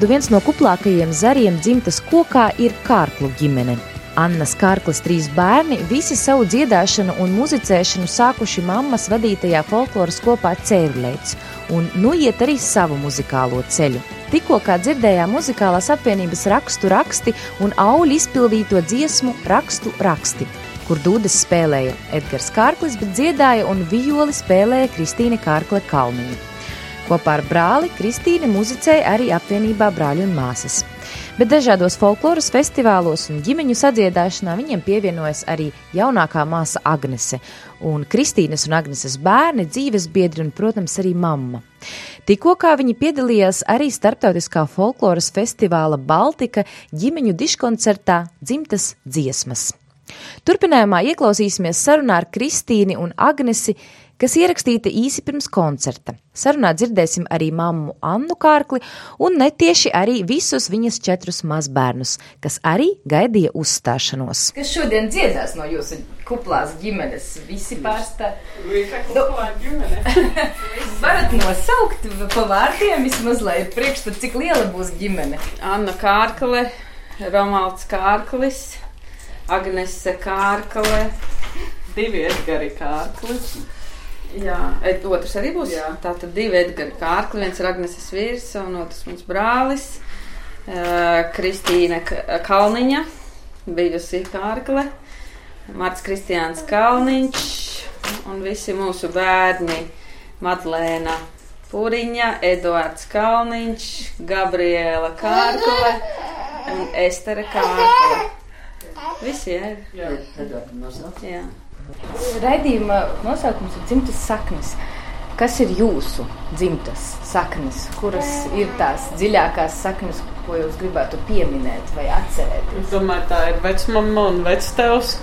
[SPEAKER 6] Vaivodu viens no kuplākajiem zariem dzimtas kokā ir Kārklu ģimene. Annas Kārklis trīs bērni visi savu dziedāšanu un muzicēšanu sākuši mammas vadītajā folkloras kopā Cēlīts, un nu iet arī savu muzikālo ceļu. Tikko kā dzirdējām muzikālās apvienības rakstu raksti un auļu izpildīto dziesmu rakstu raksti, kur dūdas spēlēja Edgars Kārklis, bet dziedāja un violi spēlēja Kristīne Kārkle Kalniņa. Kopā ar brāli Kristīne muzicēja arī apvienībā brāļi un māsas. Bet dažādos folkloras festivālos un ģimeņu sadziedāšanā viņiem pievienojas arī jaunākā māsa Agnese un Kristīnes un Agneses bērni, dzīves biedri un, protams, arī mamma. Tikko viņi piedalījās arī starptautiskā folkloras festivāla Baltika ģimeņu diškoncertā Dzimtas dziesmas. Turpinājumā ieklausīsimies sarunā ar Kristīni un Agnesi, kas ierakstīta īsi pirms koncerta. Sarunā dzirdēsim arī mammu Annu Kārkli un netieši arī visus viņas četrus mazbērnus, kas arī gaidīja uzstāšanos.
[SPEAKER 7] Kas šodien dziedās no jūsu kuplās ģimenes? Visi pārstāv. Nu, varat nosaukt pa vārdiem vismaz, lai ir priekšstats, cik liela būs ģimene.
[SPEAKER 11] Anna Kārkle, Romalds Kārklis, Agnese Kārkle, divi Edgari kārkli.
[SPEAKER 12] Jā, et, otrs arī būs.
[SPEAKER 11] Jā.
[SPEAKER 12] Tā tad divi Edgari kārkli, viens ir Agneses vīrs un otrs mans brālis. Uh, Kristīna K- Kalniņa, bijusi kārkle, Marts Kristiāns Kalniņš un visi mūsu bērni Madlēna Puriņa, Eduards Kalniņš, Gabriela Kārkle un Estere Kārkle. Visi jā, ir. Jā.
[SPEAKER 7] Raidījuma nosaukums ir dzimtas saknes. Kas ir jūsu dzimtas saknes? Kuras ir tās dziļākās saknes, ko jūs gribētu pieminēt vai atcerēt?
[SPEAKER 11] Es domāju, tā ir vecmama un vectēvs.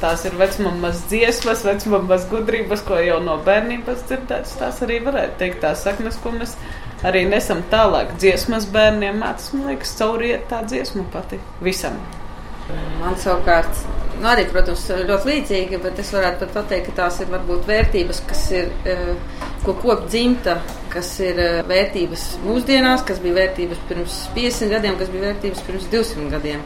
[SPEAKER 11] Tās ir vecmāmas dziesmas, vecmāmas gudrības, ko jau no bērnības dzirdētas. Tās arī varētu teikt tās saknes, ko mēs arī nesam tālāk. Dziesmas bērniem mācās, man liekas, cauriet tā dziesma pati visam.
[SPEAKER 12] Man savukārt, nu arī, protams, ļoti līdzīga, bet es varētu pat pateikt, ka tās ir varbūt vērtības, kas ir, eh, ko kop dzimta, kas ir eh, vērtības mūsdienās, kas bija vērtības pirms 50 gadiem, kas bija vērtības pirms 200 gadiem.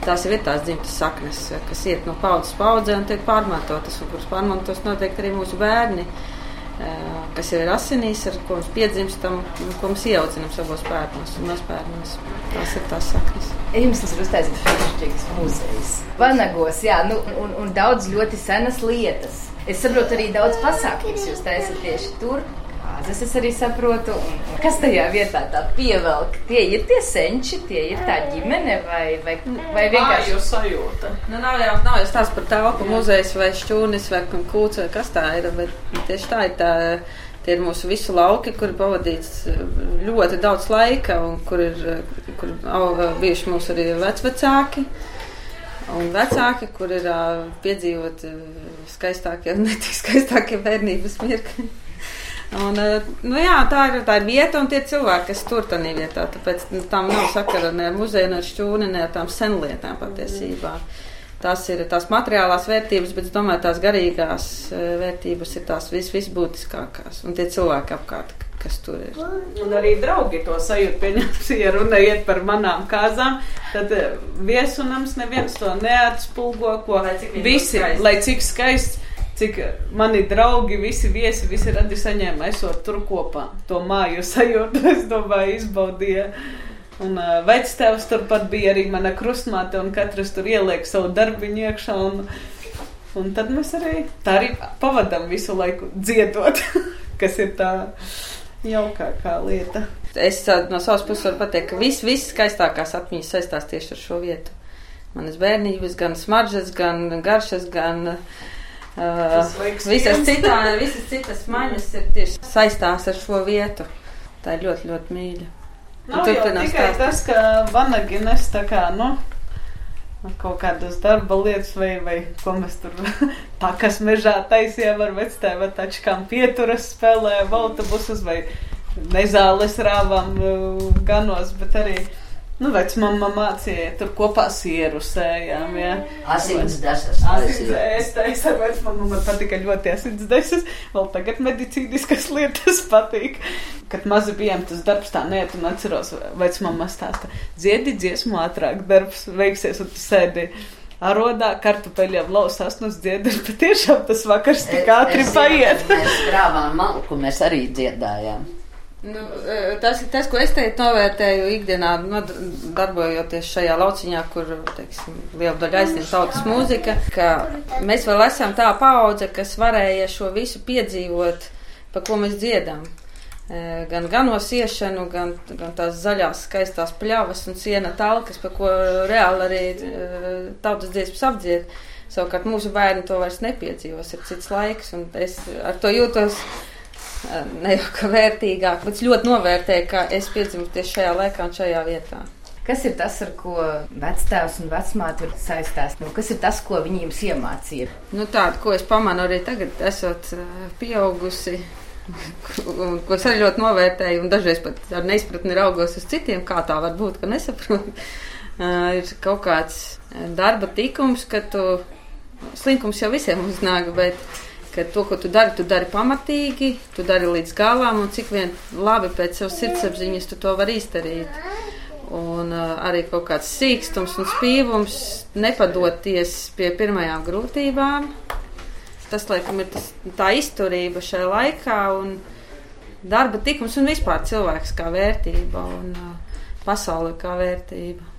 [SPEAKER 12] Tās ir tās dzimtas saknes, kas iet no paudzes paudzē un tiek pārmantotas, un kuras pārmantos noteikti arī mūsu bērni, kas jau ir asinīs, ar ko mēs piedzimstam, ko mēs ieaudzinām savos bērnos un mazbērnos. Tās ir tās saknes.
[SPEAKER 7] Jums tas ir uztaisīts brīnišķīgs muzejs. Vanagos, jā, nu, un, un daudz ļoti senas lietas. Es saprotu arī daudz pasākumus, jūs taisat tieši tur. Kāzas es arī saprotu. Kas tajā vietā tā pievelk? Tie ir tie senči, tie ir tā ģimene vai, vai, vai vienkārši
[SPEAKER 11] Māju sajūta.
[SPEAKER 12] Nu, nav jau nav jau stāsts par telpu muzejs vai šķūnis vai kūts vai kas tā ir. Bet tieši tā ir tā. Tie ir mūsu visu lauki, kur pavadīts eh, ļoti daudz laika, un kur ir eh, kur au- bijuši mūsu arī vecvecāki. Un vecāki, kur ir ā, piedzīvot ā, skaistākie un netik skaistākie bērnības mirkļi. Un, ā, nu jā, tā, ir, tā ir vieta un tie cilvēki, kas tur tādā vietā. Tāpēc nu, tam nav sakara ne ar muzeju, ne ar šķūni, ne ar tām senlietām patiesībā. Tās ir tās materiālās vērtības, bet es domāju, tās garīgās ā, vērtības ir tās vis, visbūtiskākās. Un tie cilvēki apkārt, kas tur ir.
[SPEAKER 11] Un arī draugi to sajūta, pieņemsim, ja runa iet par manām kāzām, tad eh, viesunams neviens to neatspulgo, ko visi,
[SPEAKER 12] būtu skaists.
[SPEAKER 11] lai cik skaists, cik mani draugi, visi viesi, visi radi saņēma, esot tur kopā. To māju sajūtu, es domāju, izbaudīja. Un uh, vectēvs turpat bija arī mana krustmāte, un katrs tur ieliek savu darbiņu iekšā. Un, un tad mēs arī tā arī pavadām visu laiku dziedot, kas ir tā jaukākā lieta.
[SPEAKER 12] Es no savas puses varu pateikt, ka viss vis skaistākās atmiņas saistās tieši ar šo vietu. Manas bērnības, gan smaržas, gan garšas, gan uh, visas, citā, visas citas maņas ir tieši saistās ar šo vietu. Tā ir ļoti, ļoti mīļa.
[SPEAKER 11] Nav
[SPEAKER 12] turpinām
[SPEAKER 11] tikai
[SPEAKER 12] stāstīt.
[SPEAKER 11] tas, ka vanagi nes tā kā, nu, kaut kādas darba lietas vai, vai ko mēs tur takas mežā taisījām ar vectēva tačkām pieturas spēlē, autobusus vai nezāles rāvām uh, ganos, bet arī, nu, vecmama mācīja, tur kopā sieru sējām, jā.
[SPEAKER 5] Asins desas
[SPEAKER 11] Asins teicu, ar vecmama man patika ļoti asins desas, vēl tagad medicīniskas lietas patīk. Kad mazi bijām, tas darbs tā neiet, un atceros, vecmama stāsta, dziedi dziesmu ātrāk, darbs veiksies, un tu sēdi arodā, kartupeļiem lausās, nu, dziedi, bet tiešām tas vakars tik ātri paiet.
[SPEAKER 5] Mēs krāvām malku, mēs arī dziedājām.
[SPEAKER 12] Nu, e, tas ir tas, ko es teicu, novērtēju ikdienā, nod- darbojoties šajā lauciņā, kur teiksim, liela daļa aizņem tautas mūzika. ka Mēs vēl esam tā paudze, kas varēja šo visu piedzīvot, pa ko mēs dziedām. E, Gan ganos iešanu, gan, gan tās zaļās, skaistās pļavas un siena talkas, pa ko reāli arī e, tautas dziesmas apdzied. Savukārt mūsu bērni to vairs nepiedzīvos, ir cits laiks, un es ar to jūtos ne jau kā vērtīgāk, bet ļoti novērtēju, ka es piedzimu tieši šajā laikā un šajā vietā.
[SPEAKER 7] Kas ir tas, ar ko vectēvs un vecmāte var saistās? Nu, kas ir tas, ko viņi jums iemācīja?
[SPEAKER 12] Nu, tādu, ko es pamanu arī tagad, esot pieaugusi, ko es arī ļoti novērtēju, un dažreiz pat ar neizpratni raugos uz citiem, kā tā var būt, ka nesaprotu. Ir kaut kāds darba tikums, ka tu slinkums jau visiem uznāk, bet ka to, ko tu dari, tu dari pamatīgi, tu dari līdz galam, un cik vien labi pēc savas sirdsapziņas tu to vari izdarīt. Un uh, arī kaut kāds sīkstums un spīvums, nepadoties pie pirmajām grūtībām, tas, laikam, ir tas, tā izturība šajā laikā un darba tikums un vispār cilvēks kā vērtība un uh, pasaule kā vērtība.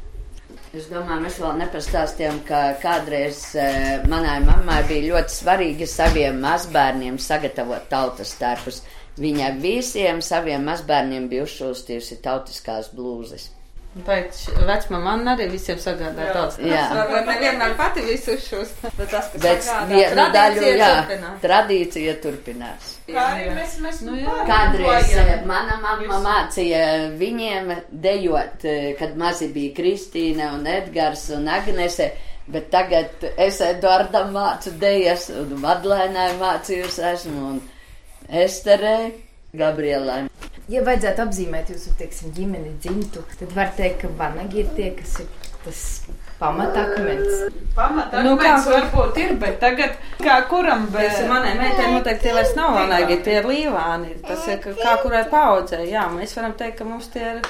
[SPEAKER 5] Es domāju, mēs vēl nepastāstījām, ka kādreiz e, manai mammai bija ļoti svarīgi saviem mazbērniem sagatavot tautas tērpus. Viņa visiem saviem mazbērniem bija uzšūstījusi tautiskās blūzes.
[SPEAKER 12] Pēc vecmā man arī visiem sagādāja tāds.
[SPEAKER 5] Jā.
[SPEAKER 12] Varbūt nevienmēr pati visus šos, bet tas, kas
[SPEAKER 5] Bet
[SPEAKER 12] sagādā,
[SPEAKER 5] vienu daļu,
[SPEAKER 12] tradīcija
[SPEAKER 5] jā,
[SPEAKER 12] turpinās.
[SPEAKER 5] tradīcija turpinās.
[SPEAKER 11] Kā arī mēs, mēs
[SPEAKER 12] Nu, jā.
[SPEAKER 5] Kādreiz eh, mana mamma mācīja viņiem dejot, eh, kad mazi bija Kristīna un Edgars un Agnese, bet tagad es Eduardam mācu dejas un Madlēnai mācījusi esmu un Esterē, Gabrielai.
[SPEAKER 7] Ja vajadzētu apzīmēt jūsu teiksim, ģimeni dzimtu, tad var teikt, ka vanagi ir tie, kas ir tas pamatakmens.
[SPEAKER 11] Pamatā
[SPEAKER 12] Nu, kā-
[SPEAKER 11] varbūt ir, bet tagad kā kuram
[SPEAKER 12] Bet manai meitai noteikti tie vairs nav vanagi, tie ir līvāni. Tas ir kā kurai paudzē. Jā, mēs varam teikt, ka mums tie ir,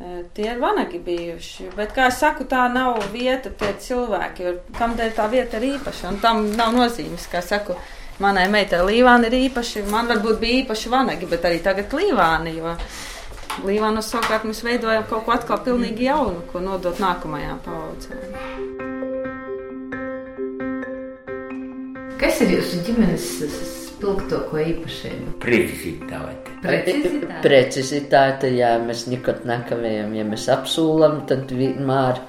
[SPEAKER 12] eh, tie ir vanagi bijuši. Bet, kā es saku, tā nav vieta, tie cilvēki, kamdēļ tā vieta ir īpaša. Un tam nav nozīmes, kā saku. Manai meitai līvāni ir īpaši, man varbūt bija īpaši vanagi, bet arī tagad līvāni, jo līvānos savukārt mēs veidojam kaut ko atkal pilnīgi jaunu, ko nodot nākamajām paudzēm.
[SPEAKER 7] Kas ir jūsu ģimenes spilgtāko īpašība?
[SPEAKER 8] Precizitāte.
[SPEAKER 7] Precizitāte.
[SPEAKER 4] Precizitāte, jā, mēs nekad nekavējam. Ja mēs apsūlam, tad vienmēr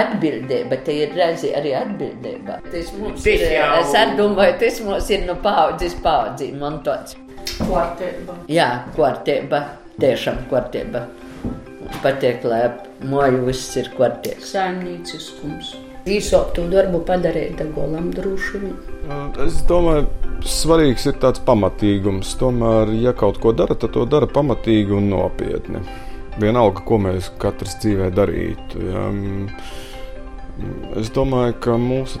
[SPEAKER 4] atbildība, te ir reizi arī atbildība. Tas mums ir, es arī domāju, tas mums ir no paudzes paudzī, man tāds.
[SPEAKER 11] kārtība.
[SPEAKER 4] Jā, kārtība, tiešām kārtība. Patiek, lai moju viss ir kārtīgs.
[SPEAKER 10] Saimnieciskums.
[SPEAKER 13] Īsāktu darbu padarīt golam droši vien.
[SPEAKER 9] Es domāju, svarīgs ir tāds pamatīgums. Tomēr, ja kaut ko dara, tad to dara pamatīgi un nopietni. Vienalga, ko mēs katrs dzīvē darītu. Ja. Es domāju, ka mūsu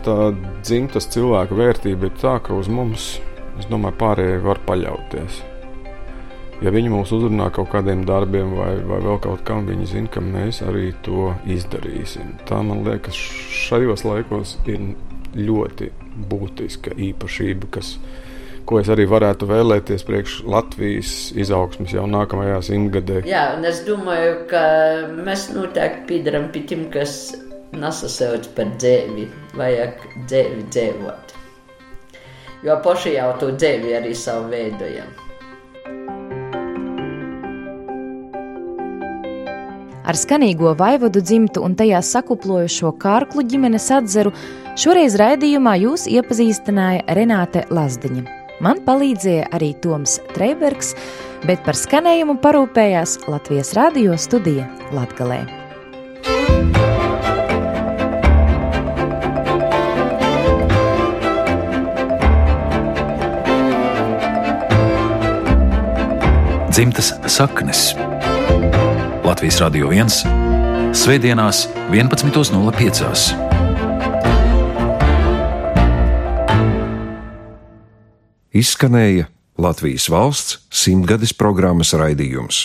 [SPEAKER 9] dzimtas cilvēka vērtība ir tā, ka uz mums, domāju, pārējie var paļauties. Ja viņi mūs uzrunā kaut kādiem darbiem vai, vai vēl kaut kam, viņi zina, ka mēs arī to izdarīsim. Tā man liekas, šajos laikos ir ļoti būtiska īpašība, kas, ko es arī varētu vēlēties priekš Latvijas izaugsmas jau nākamajā simtgadē.
[SPEAKER 4] Jā, un es domāju, ka mēs noteikti piedaram pie tiem, kas nesasauc par dzīvi, vajag dzīvi dzīvot. Jo paši jau to dzīvi arī savu veidojam.
[SPEAKER 6] Ar skanīgo vaivodu dzimtu un tajā sakuplojušo kārklu ģimenes atzeru šoreiz raidījumā jūs iepazīstināja Renāte Lazdiņa. Man palīdzēja arī Toms Treibergs, bet par skanējumu parūpējās Latvijas radio studija Latgalē.
[SPEAKER 2] Dzimtas saknes Latvijas Radio 1 Svētdienās 11.05.
[SPEAKER 1] Izskanēja Latvijas valsts simtgades programmas raidījums.